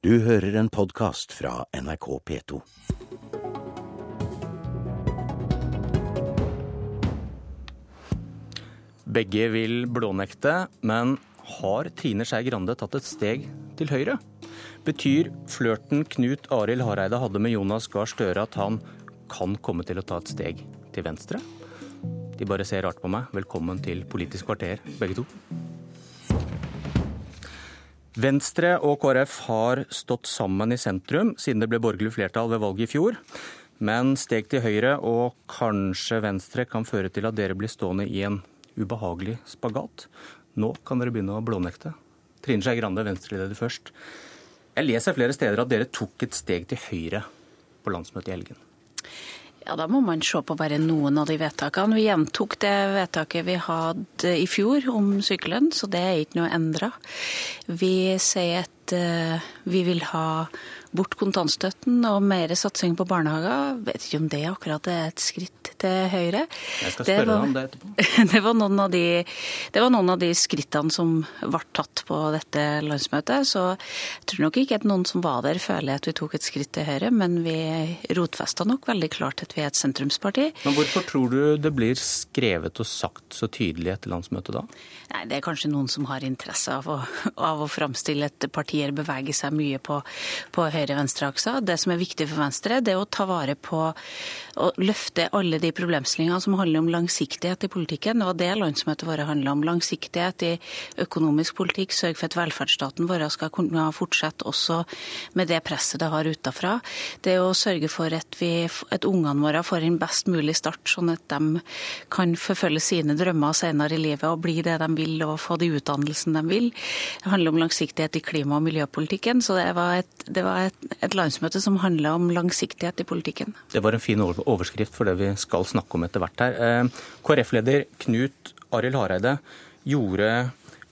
Du hører en podkast fra NRK P2. Begge vil blånekte, men har Trine Skei Grande tatt et steg til høyre? Betyr flørten Knut Arild Hareide hadde med Jonas Gahr Støre at han kan komme til å ta et steg til venstre? De bare ser rart på meg. Velkommen til Politisk kvarter, begge to. Venstre og KrF har stått sammen i sentrum siden det ble borgerlig flertall ved valget i fjor. Men steg til høyre og kanskje venstre kan føre til at dere blir stående i en ubehagelig spagat. Nå kan dere begynne å blånekte. Trine Skei Grande, Venstre-leder først. Jeg leser flere steder at dere tok et steg til høyre på landsmøtet i helgen. Ja, Da må man se på bare noen av de vedtakene. Vi gjentok det vedtaket vi hadde i fjor om sykelønn, så det er ikke noe endra. Vi sier at uh, vi vil ha bort kontantstøtten og mer satsing på barnehager. Vet ikke om det akkurat er et skritt til høyre. Jeg skal spørre deg om det etterpå. Det var, noen av de, det var noen av de skrittene som ble tatt på dette landsmøtet. Så jeg tror nok ikke at noen som var der, føler at vi tok et skritt til høyre, men vi rotfesta nok veldig klart at vi er et sentrumsparti. Men hvorfor tror du det blir skrevet og sagt så tydelig etter landsmøtet da? Nei, Det er kanskje noen som har interesse av å, av å framstille at partier beveger seg mye på, på høyre-venstre-aksa. Det som er viktig for Venstre, det er å ta vare på å løfte alle de problemstillingene som handler om langsiktighet i politikken. Det var det landsmøtet vårt handla om. Langsiktighet i økonomisk politikk, sørge for at velferdsstaten vår skal kunne fortsette også med det presset det har utafra. Det å sørge for at, vi, at ungene våre får en best mulig start, sånn at de kan forfølge sine drømmer senere i livet og bli det de vil og få de utdannelsene de vil. Det handler om langsiktighet i klima- og miljøpolitikken. Så det var et, det var et, et landsmøte som handla om langsiktighet i politikken. Det var en fin overskrift for det vi skal snakke om etter hvert her. Eh, KrF-leder Knut Arild Hareide gjorde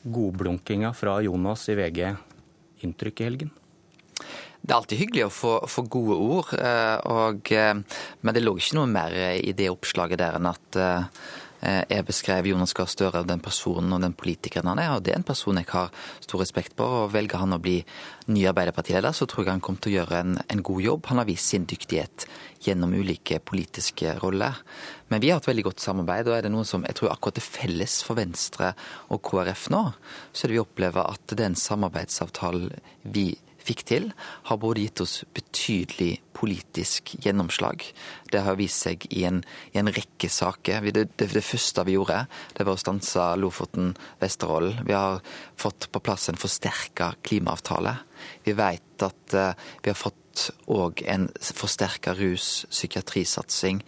godblunkinga fra Jonas i VG inntrykk i helgen? Det er alltid hyggelig å få, få gode ord, eh, og, eh, men det lå ikke noe mer i det oppslaget der enn at jeg beskrev Jonas Gahr Støre, den personen og den politikeren han er. og Det er en person jeg har stor respekt på. og Velger han å bli ny Arbeiderpartileder, så tror jeg han kommer til å gjøre en, en, god jobb. Han har vist sin dyktighet gjennom ulike politiske roller. Men vi har hatt veldig godt samarbeid, og er det noe som jeg tror akkurat er felles for Venstre og KrF nå, så er det vi opplever at den samarbeidsavtalen vi fikk til, har både gitt oss betydelig politisk gjennomslag. Det har vist seg i en, i en rekke saker. Det, det, det, første vi gjorde, det var å stanse Lofoten-Vesterålen. Vi har fått på plass en forsterka klimaavtale. Vi vet at uh, vi har fått òg en forsterka rus-psykiatrisatsing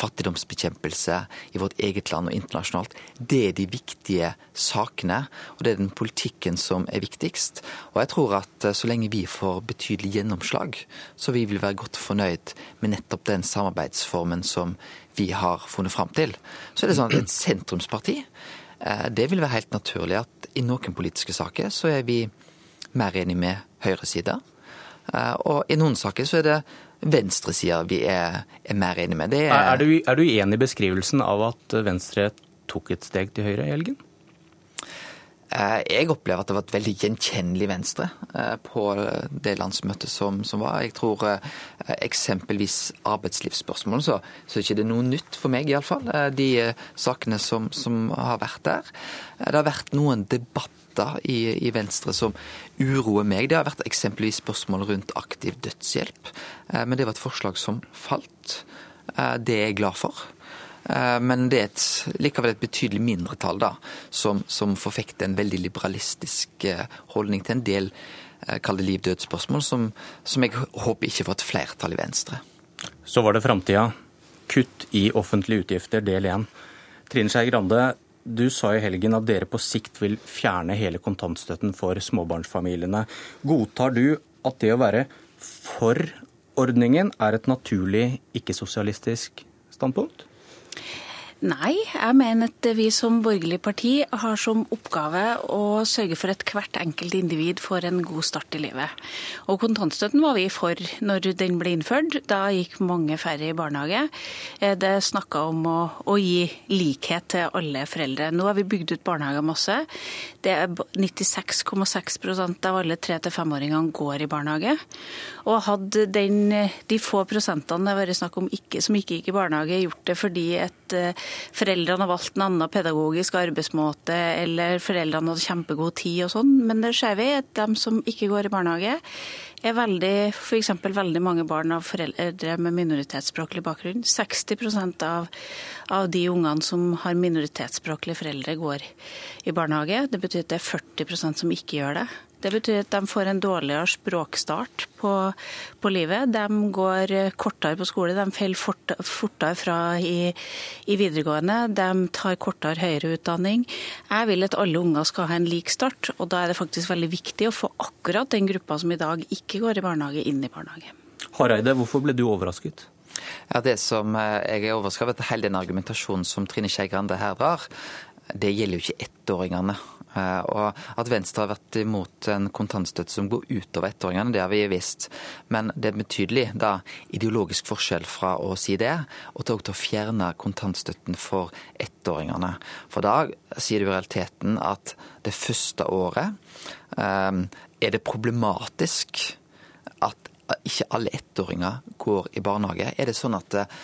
fattigdomsbekjempelse i vårt eget land og internasjonalt. Det er de viktige sakene, og det er den politikken som er viktigst. Og jeg tror at eh, så lenge vi får betydelig gjennomslag, så vi vil være godt fornøyd med nettopp den samarbeidsformen som vi har funnet fram til. Så er det sånn at et sentrumsparti, eh, det vil være helt naturlig at i noen politiske saker så er vi mer enig med høyresida. Eh, og i noen saker så er det venstresida vi er, er, mer enig med. Er, er, du, er du enig i beskrivelsen av at Venstre tok et steg til høyre i helgen? Eh, jeg opplever at det var et veldig gjenkjennelig Venstre eh, på det landsmøtet som, som var. Jeg tror eh, eksempelvis arbeidslivsspørsmål, så, så er ikke det noe nytt for meg iallfall. De sakene som, som har vært der. Det har vært noen debatter i, i, Venstre som uroer meg. Det har vært eksempelvis spørsmål rundt aktiv dødshjelp. Eh, men det var et forslag som falt. Eh, det er jeg glad for. Eh, men det er et, likevel et betydelig mindretall da, som, som forfekter en veldig liberalistisk holdning til en del kall liv-død-spørsmål, som, som, jeg håper ikke får et flertall i Venstre. Så var det framtida. Kutt i offentlige utgifter, del én. Trine Skei Grande, du sa i helgen at dere på sikt vil fjerne hele kontantstøtten for småbarnsfamiliene. Godtar du at det å være for ordningen er et naturlig ikke-sosialistisk standpunkt? Nei, jeg mener at vi som borgerlig parti har som oppgave å sørge for at hvert enkelt individ får en god start i livet. Og kontantstøtten var vi for når den ble innført. Da gikk mange færre i barnehage. Det det snakka om å, å, gi likhet til alle foreldre. Nå har vi bygd ut barnehager masse. Det er 96,6% av alle tre til femåringene går i barnehage. Og hadde den, de få prosentene det har vært snakk om ikke, som ikke gikk i barnehage, gjort det fordi et eh, foreldrene har valgt en annen pedagogisk arbeidsmåte, eller foreldrene hadde kjempegod tid og sånn. Men det ser vi at de som ikke går i barnehage, er veldig, f.eks. veldig mange barn av foreldre med minoritetsspråklig bakgrunn. 60% av, av de ungene som har minoritetsspråklige foreldre, går i barnehage. Det betyr at det er 40% som ikke gjør det. Det betyr at de får en dårligere språkstart på, på livet. De går kortere på skole, de faller fortere fra i, i, videregående. De tar kortere høyere utdanning. Jeg vil at alle unger skal ha en lik start, og da er det faktisk veldig viktig å få akkurat den gruppa som i dag ikke går i barnehage, inn i barnehage. Hareide, hvorfor ble du overrasket? Ja, Det som eh, jeg er overrasket over, hele den argumentasjonen som Trine Skei Grande her drar, det gjelder jo ikke ettåringene. Eh, og at Venstre har vært imot en kontantstøtte som går utover ettåringene, det har vi visst. Men det er betydelig da, ideologisk forskjell fra å si det, og til å fjerne kontantstøtten for ettåringene. For da sier du i realiteten at det første året um, er det problematisk at ikke alle ettåringer går i barnehage. Er det sånn at eh,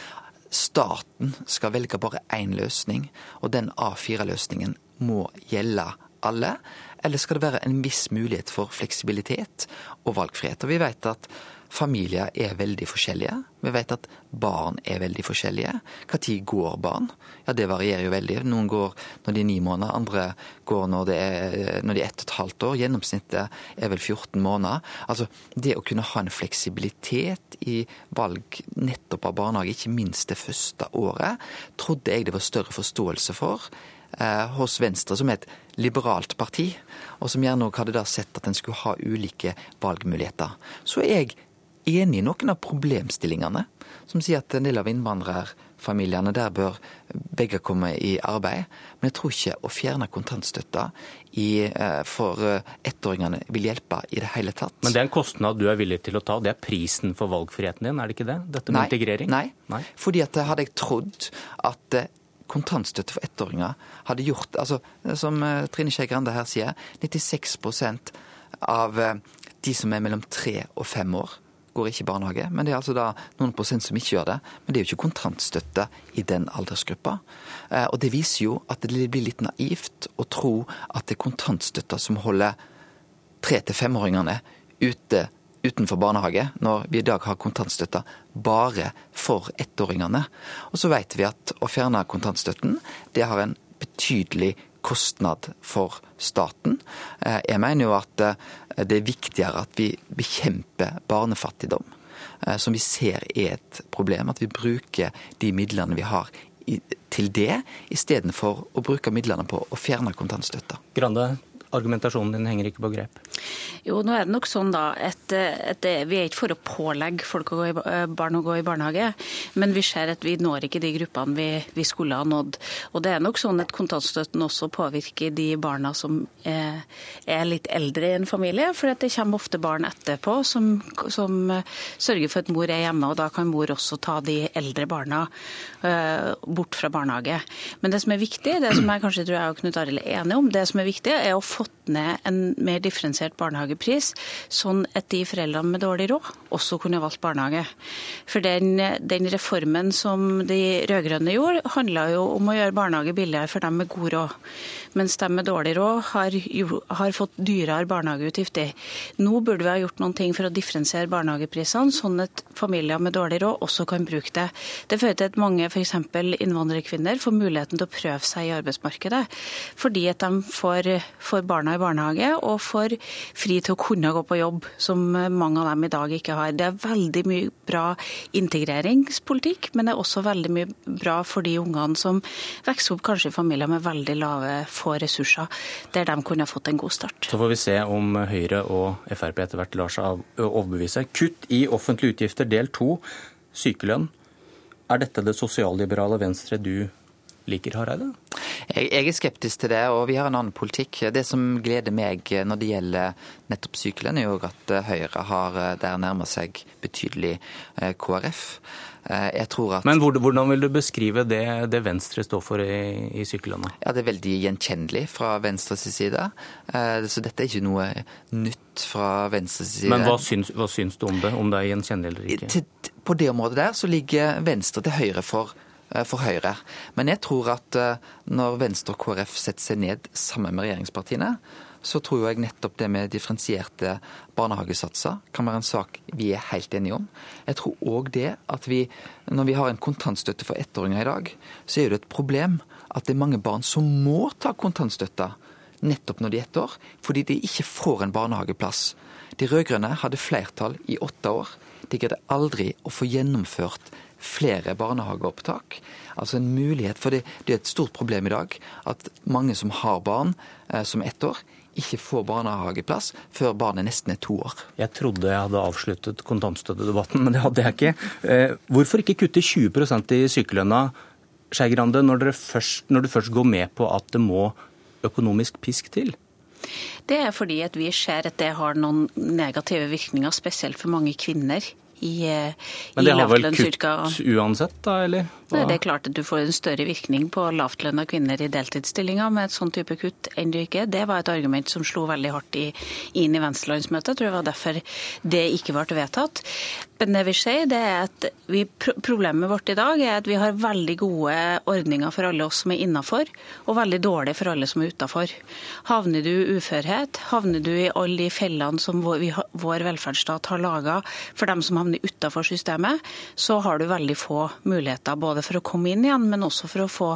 staten skal velge bare én løsning, og den A4-løsningen må gjelde alle? Eller skal det være en viss mulighet for fleksibilitet og valgfrihet? Og Vi vet at familier er veldig forskjellige. Vi vet at barn er veldig forskjellige. Når går barn? Ja, Det varierer jo veldig. Noen går når de er ni måneder, andre går når, det er, når de er ett og et halvt år. Gjennomsnittet er vel 14 måneder. Altså, Det å kunne ha en fleksibilitet i valg nettopp av barnehage, ikke minst det første året, trodde jeg det var større forståelse for eh, hos Venstre, som er et liberalt parti, og som gjerne hadde da sett at en skulle ha ulike valgmuligheter. Så er jeg enig i noen av problemstillingene, som sier at en del av innvandrerfamiliene der bør begge komme i arbeid. Men jeg tror ikke å fjerne kontantstøtta i, eh, for eh, ettåringene vil hjelpe i det hele tatt. Men det er en kostnad du er villig til å ta, det er prisen for valgfriheten din, er det ikke det? Dette med nei, integrering? Nei. nei, fordi at hadde jeg trodd at kontantstøtte for ettåringer hadde gjort altså Som eh, Trine Skei Grande her sier, 96% av eh, de som er mellom tre og fem år, går ikke i barnehage. Men det er altså da noen prosent som ikke gjør det. Men det er jo ikke kontantstøtte i den aldersgruppa. Eh, og det viser jo at det blir litt naivt å tro at det er kontantstøtta som holder tre- til femåringene ute utenfor barnehage, når vi i dag har kontantstøtta bare for ettåringene. Og så vet vi at å fjerne kontantstøtten, det har en betydelig kostnad for staten. Eh, jeg mener jo at eh, det er viktigere at vi bekjemper barnefattigdom, eh, som vi ser er et problem. At vi bruker de midlene vi har til det, istedenfor å bruke midlene på å fjerne kontantstøtta. Grande, argumentasjonen din henger ikke på grep? Jo, nå er det nok sånn da at, at vi er ikke for å pålegge folk å i, eh, barn å gå i barnehage, men vi ser at vi når ikke de gruppene vi, vi, skulle ha nådd. Og det er nok sånn at kontantstøtten også påvirker de barna som er, er litt eldre i en familie, for det kommer ofte barn etterpå som, som, sørger for at mor er hjemme, og da kan mor også ta de eldre barna bort fra barnehage. Men det som er viktig, det som jeg kanskje tror jeg og Knut Arild er enige om, det som er viktig, er å få ned en mer differensiert barnehagepris, sånn at de foreldrene med dårlig råd også kunne valgt barnehage. For den, den reformen som de rød-grønne gjorde, handla jo om å gjøre barnehage billigere for dem med god råd mens de med dårlig råd har, har, fått dyrere barnehageutgifter. Nå burde vi ha gjort noen ting for å differensiere barnehageprisene, sånn at familier med dårlig råd også kan bruke det. Det fører til at mange f.eks. innvandrerkvinner får muligheten til å prøve seg i arbeidsmarkedet, fordi at de får, får barna i barnehage og får fri til å kunne gå på jobb, som mange av dem i dag ikke har. Det er veldig mye bra integreringspolitikk, men det er også veldig mye bra for de ungene som vokser opp kanskje i familier med veldig lave forhold få ressurser der de kunne fått en god start. Så får vi se om Høyre og Frp etter hvert lar seg overbevise. Kutt i offentlige utgifter del to, sykelønn. Er dette det sosialliberale Venstre du liker Hareide? Jeg, jeg, er skeptisk til det, og vi har en annen politikk. Det som gleder meg når det gjelder nettopp sykelønn, er jo at Høyre har der nærmer seg betydelig KrF. At... Men hvordan vil du beskrive det, det Venstre står for i, i sykkellandet? Ja, Det er veldig gjenkjennelig fra Venstres side. Så dette er ikke noe nytt fra Venstres side. Men hva syns, hva syns du om det? Om det er gjenkjennelig eller ikke? På det området der så ligger Venstre til høyre for Eh, for Høyre. Men jeg tror at eh, når Venstre og KrF setter seg ned sammen med regjeringspartiene, så tror jeg nettopp det med differensierte barnehagesatser kan være en sak vi er helt enige om. Jeg tror òg det at vi, når vi har en kontantstøtte for ettåringer i dag, så er det et problem at det er mange barn som må ta kontantstøtte nettopp når de er ett år, fordi de ikke får en barnehageplass. De rød-grønne hadde flertall i åtte år. De greide aldri å få gjennomført flere barnehageopptak. Altså en mulighet, for det, det, er et stort problem i dag at mange som har barn eh, som ett år, ikke får barnehageplass før barnet nesten er to år. Jeg trodde jeg hadde avsluttet kontantstøttedebatten, men det hadde jeg ikke. Eh, hvorfor ikke kutte 20% i sykelønna, Skei Grande, når, når du først går med på at det må økonomisk pisk til? Det er fordi at vi ser at det har noen negative virkninger, spesielt for mange kvinner i, eh, Men det har vel kutt uansett, da, eller? Nei, det er klart at du får en større virkning på lavtlønna kvinner i deltidsstillinger med et sånn type kutt enn du ikke. Det var et argument som slo veldig hardt i, inn i Venstrelandsmøtet. Jeg tror det var derfor det ikke ble vedtatt. Men det vi ser, det er at vi, problemet vårt i dag er at vi har veldig gode ordninger for alle oss som er innafor, og veldig dårlige for alle som er utafor. Havner du i uførhet, havner du i alle de fellene som vår, vår velferdsstat har laga for dem som havner utafor systemet, så har du veldig få muligheter både for å komme inn igjen, men også for å få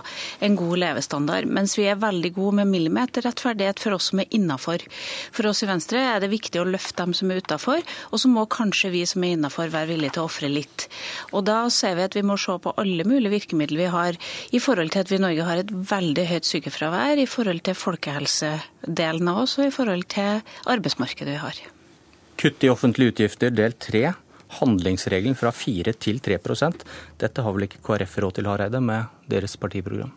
en god levestandard. Mens vi er veldig gode med millimeterrettferdighet for oss som er innafor. For oss i Venstre er det viktig å løfte dem som er utafor, og så må kanskje vi som er innafor være villige til å ofre litt. Og da ser vi at vi må se på alle mulige virkemidler vi har i forhold til at vi i Norge har et veldig høyt sykefravær, i forhold til folkehelsedelen av oss og i forhold til arbeidsmarkedet vi har. Kutt i offentlige utgifter del tre. Handlingsregelen fra 4 til 3% Dette har vel ikke KrF råd til, Hareide, med deres partiprogram?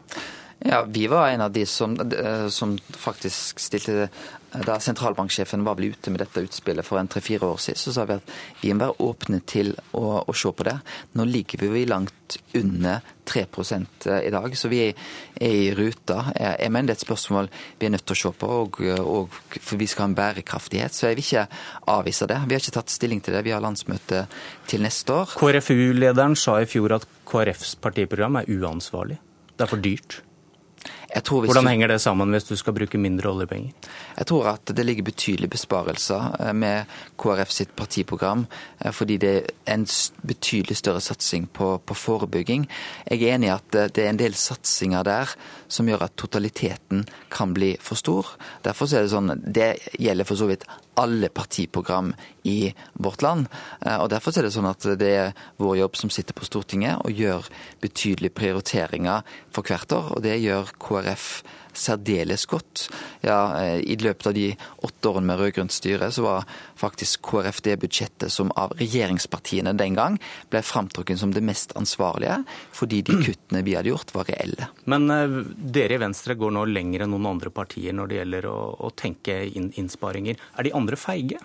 Ja, Vi var en av de som, eh, som faktisk stilte Da sentralbanksjefen var vel ute med dette utspillet for en tre-fire år siden, så sa vi at vi må være åpne til å, å se på det. Nå ligger vi langt under 3 eh, i dag, så vi er, er i ruta. Jeg, jeg, mener det er et spørsmål vi er nødt til å se på, og, og, for vi skal ha en bærekraftighet. Så jeg vil ikke avvise det. Vi har ikke tatt stilling til det. Vi har landsmøte til neste år. KrFU-lederen sa i fjor at KrFs partiprogram er uansvarlig. Det er for dyrt. Hvordan henger det sammen hvis du skal bruke mindre oljepenger? Jeg tror at det ligger betydelige besparelser eh, med KrF sitt partiprogram, eh, fordi det er en betydelig større satsing på, på forebygging. Jeg er enig i at eh, det er en del satsinger der som gjør at totaliteten kan bli for stor. Derfor er det sånn, det gjelder for så vidt alle partiprogram i vårt land. Og Derfor er det sånn at det er vår jobb som sitter på Stortinget og gjør betydelige prioriteringer for hvert år. Og det gjør KrF særdeles godt. Ja, eh, I løpet av de åtte årene med rød-grønt styre, så var faktisk KrF det budsjettet som av regjeringspartiene den gang ble framtrukket som det mest ansvarlige, fordi de kuttene vi hadde gjort, var reelle. Men uh, dere i Venstre går nå lenger enn noen andre partier når det gjelder å, å tenke inn innsparinger. Er de andre feige?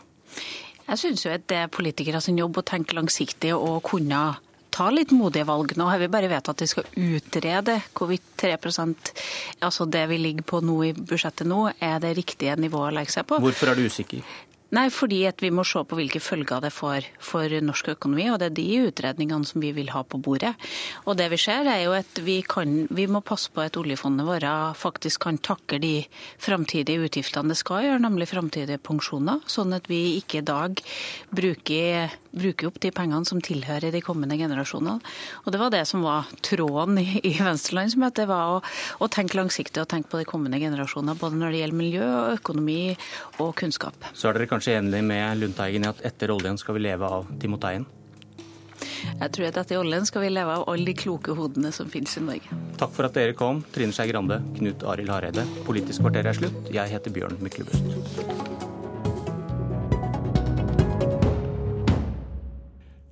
Jeg syns jo at det er politikere sin jobb å tenke langsiktig og kunne ta litt modige valg. Nå har vi bare vedtatt at vi skal utrede hvorvidt 3% altså det vi ligger på nå i budsjettet nå, er det riktige nivået å legge seg på. Hvorfor er du usikker? Nei, fordi at vi må se på hvilke følger det får for norsk økonomi. Og det er de utredningene som vi vil ha på bordet. Og det vi ser, er jo at vi, kan, vi må passe på at oljefondet vårt faktisk kan takle de framtidige utgiftene det skal gjøre, nemlig framtidige pensjoner. Sånn at vi ikke i dag bruker, bruker, opp de pengene som tilhører de kommende generasjonene. Og det var det som var tråden i, i Venstrelandsmøtet, var å, å tenke langsiktig og tenke på de kommende generasjoner. Både når det gjelder miljø, økonomi og kunnskap. Så er dere kanskje enig med Lundteigen i at etter oljen skal vi leve av Timoteien? Jeg tror at etter oljen skal vi leve av alle de kloke hodene som finnes i Norge. Takk for at dere kom, Trine Skei Grande, Knut Arild Hareide. Politisk kvarter er slutt. Jeg heter Bjørn Myklebust.